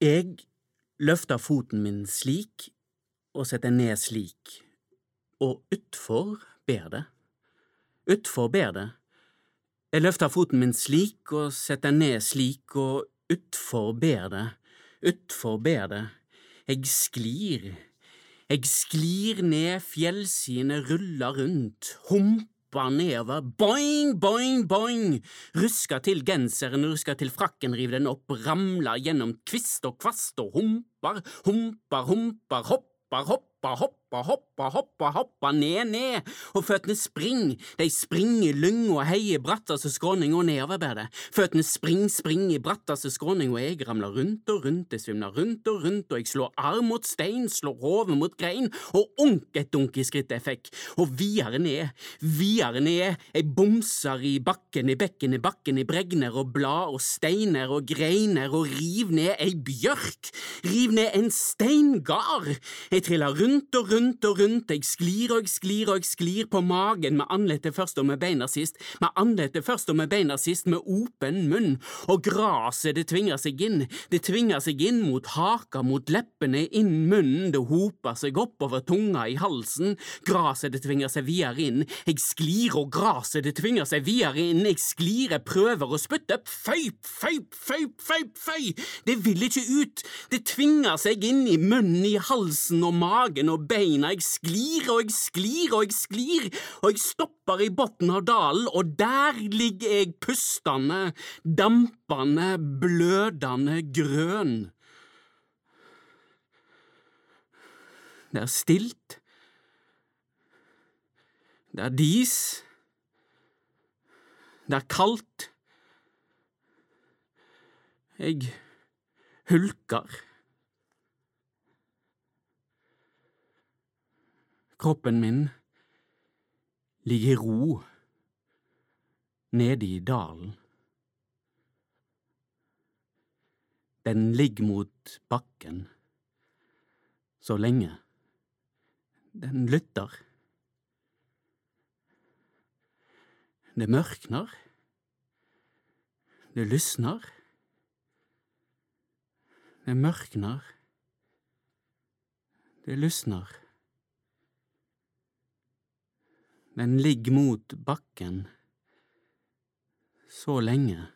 Jeg løfter foten min slik og setter ned slik, og utfor ber det. Utfor ber det. Jeg løfter foten min slik og setter ned slik, og utfor ber det. Utfor ber det. Jeg sklir. Jeg sklir ned fjellsidene, ruller rundt, humper nedover, boing, boing, boing, ruska til genseren, ruska til frakken, riv den opp, ramla gjennom kvist og kvast og humper, humper, humper, hopper, hopper, hopper, hopper, hoppa, hoppa, ned, ned, og føttene spring, de springer lyng og heier brattaste skråning og nedover ber føttene spring, spring i brattaste skråning, og jeg ramler rundt og rundt, jeg svimler rundt og rundt, og jeg slår arm mot stein, slår hodet mot grein, og unk et dunk i skrittet jeg fikk, og videre ned, videre ned, jeg bomser i bakken, i bekken, i bakken, i bregner og blad og steiner og greiner, og riv ned ei bjørk, riv ned en steingard, jeg triller rundt og rundt, rundt og rundt, jeg sklir og sklir og sklir på magen. Med andletet først og med beina sist, med andletet først og med beina sist, med åpen munn, og graset det tvinger seg inn, det tvinger seg inn mot haka, mot leppene, inn munnen, det hoper seg oppover tunga i halsen, graset det tvinger seg videre inn, jeg sklir og graset det tvinger seg videre inn, jeg sklir, jeg prøver å spytte, føyp, føyp, føyp, føyp, føy, det vil ikke ut, det tvinger seg inn i munnen, i halsen og magen og beina, jeg sklir og jeg sklir og jeg sklir, og jeg stopper i bunnen av dalen, og der ligger jeg pustende, dampende, blødende grønn. Det er stilt. Det er dis. Det er kaldt. Jeg hulker. Kroppen min ligger i ro nede i dalen. Den ligger mot bakken så lenge. Den lytter. Det mørkner. Det lysner. Det mørkner. Det lysner. Den ligger mot bakken så lenge.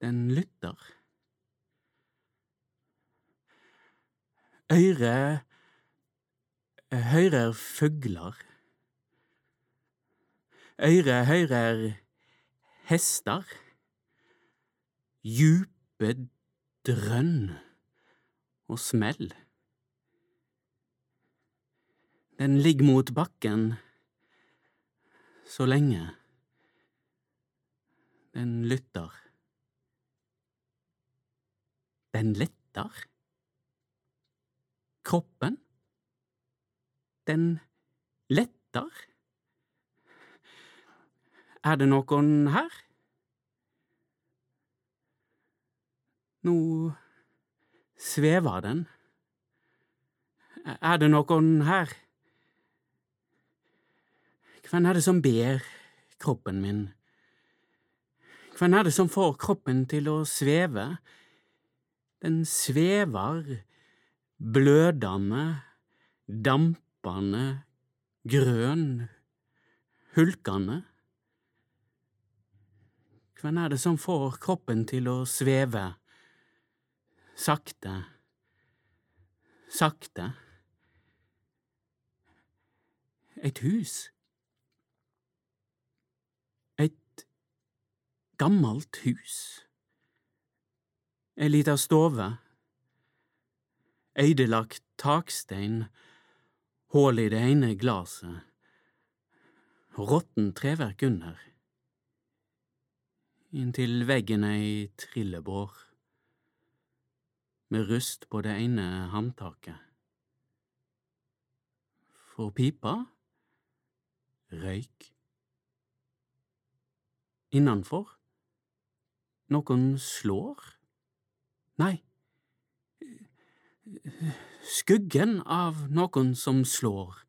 Den lytter. Øyre høyrer fugler. Øyre høyrer hester. Djupe drønn og smell. Den ligger mot bakken så lenge. Den lytter. Den letter. Kroppen. Den letter. Er det noen her? Nå svever den. Er det noen her? Hvem er det som ber kroppen min? Hvem er det som får kroppen til å sveve? Den svever, blødende, dampende, grønn, hulkende. Hvem er det som får kroppen til å sveve? Sakte, sakte. Et hus. Gammelt hus. Ei lita stove. Øydelagt takstein, hull i det ene glaset, råttent treverk under. Inntil veggen ei trillebår, med rust på det ene håndtaket. For pipa røyk. Innanfor noen slår? Nei. Skuggen av noen som slår.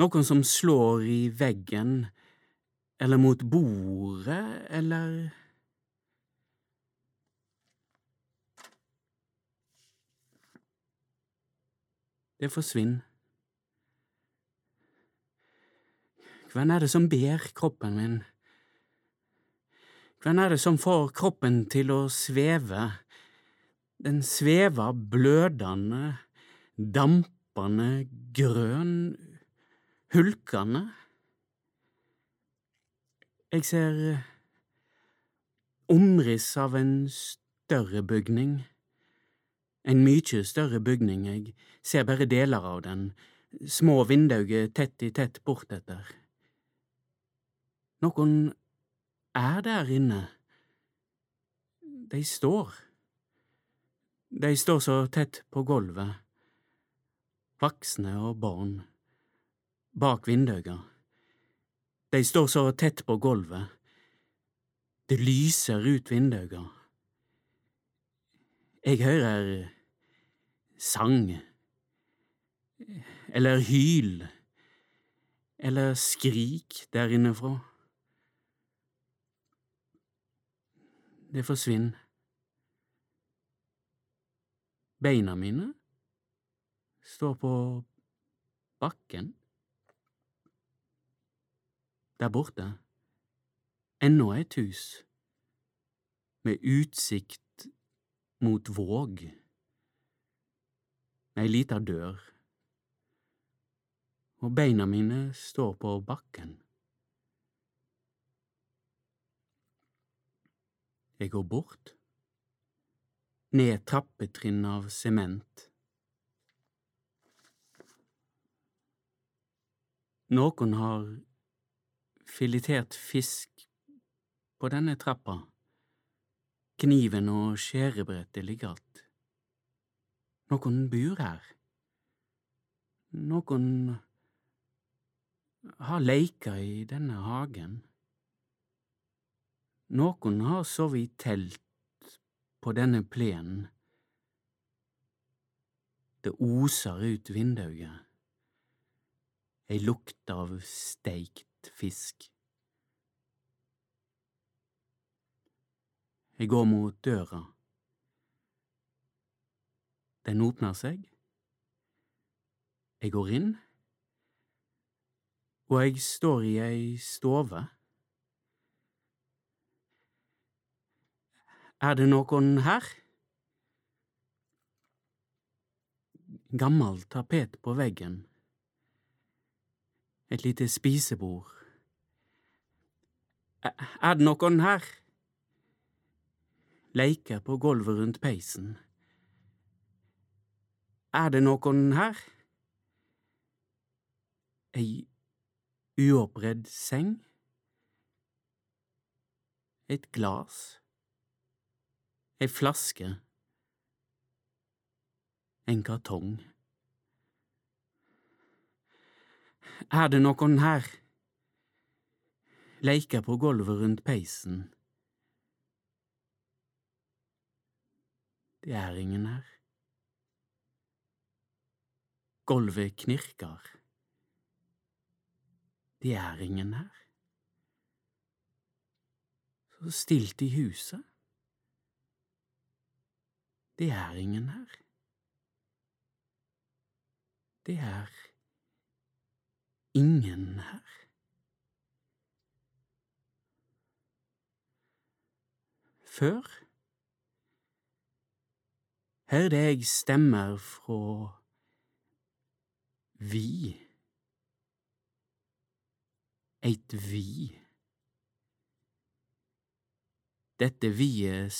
Noen som slår i veggen, eller mot bordet, eller… Det forsvinner. Hvem er det som ber kroppen min? Hvem er det som får kroppen til å sveve? Den svever blødende, dampende, grønn, hulkende. Jeg ser omriss av en større bygning. En mykje større bygning, jeg ser bare deler av den, små vinduer tett i tett bortetter. Noen er der inne. De står. De står så tett på gulvet, voksne og barn, bak vinduene. De står så tett på gulvet. Det lyser ut vinduene. Jeg hører sang, eller hyl, eller skrik der innefra. Det forsvinner. Beina mine står på bakken. Der borte, ennå et hus, med utsikt mot Våg. Ei lita dør. Og beina mine står på bakken. Jeg går bort, ned trappetrinn av sement. Noen har filetert fisk på denne trappa. Kniven og skjærebrettet ligger att. Noen bor her. Noen har leika i denne hagen. Noen har sovet i telt på denne plenen. Det oser ut vinduet. Ei lukt av steikt fisk. Jeg går mot døra. Den åpner seg. Jeg går inn, og jeg står i ei stove. Er det noen her? Gammel tapet på veggen. Et lite spisebord. Er det noen her? Leker på gulvet rundt peisen. Er det noen her? Ei uoppredd seng? Et glas? Ei flaske, en kartong. Er det noen her? Leika på gulvet rundt peisen. Det er ingen her. Gulvet knirker. Det er ingen her. Så stilt i huset. Det er ingen her. Det er ingen her. Før hørte jeg stemmer fra vi, eit vi. Dette viet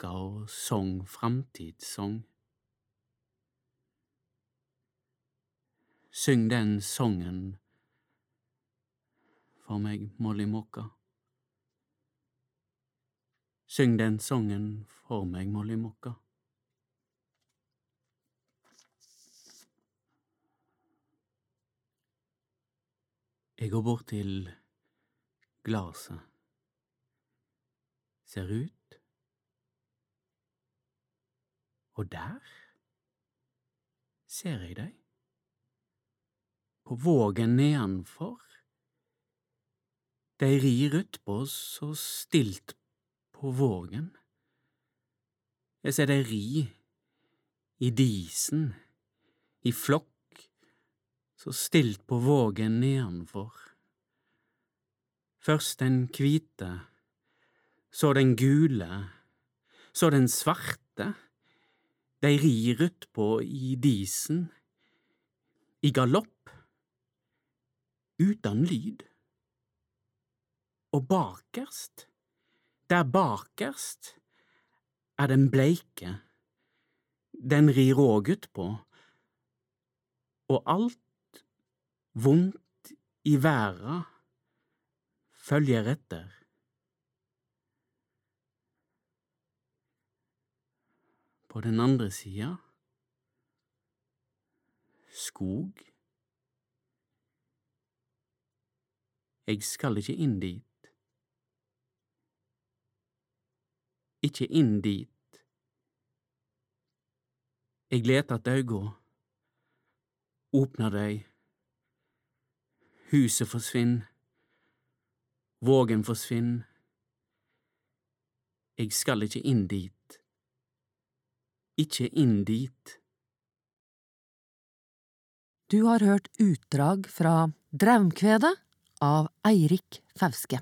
snakka og song framtidssong. Syng den songen for meg, Molly Måka. Syng den songen for meg, Molly Måka. Jeg går bort til glaset ser ut. Og der ser jeg deg, på vågen nedenfor. De rir utpå så stilt på vågen. Jeg ser dei ri i disen, i flokk så stilt på vågen nedanfor. Først den kvite, så den gule, så den svarte, dei rir utpå i disen, i galopp, utan lyd. Og bakerst, der bakerst, er den bleike, den rir òg utpå, og alt vondt i verda følger etter. På den andre sida skog. Jeg skal ikke inn dit. Ikke inn dit. Jeg leter att auga, åpner dei, huset forsvinner, vågen forsvinner. Jeg skal ikke inn dit. Ikke inn dit. Du har hørt utdrag fra Draumkvedet av Eirik Fauske.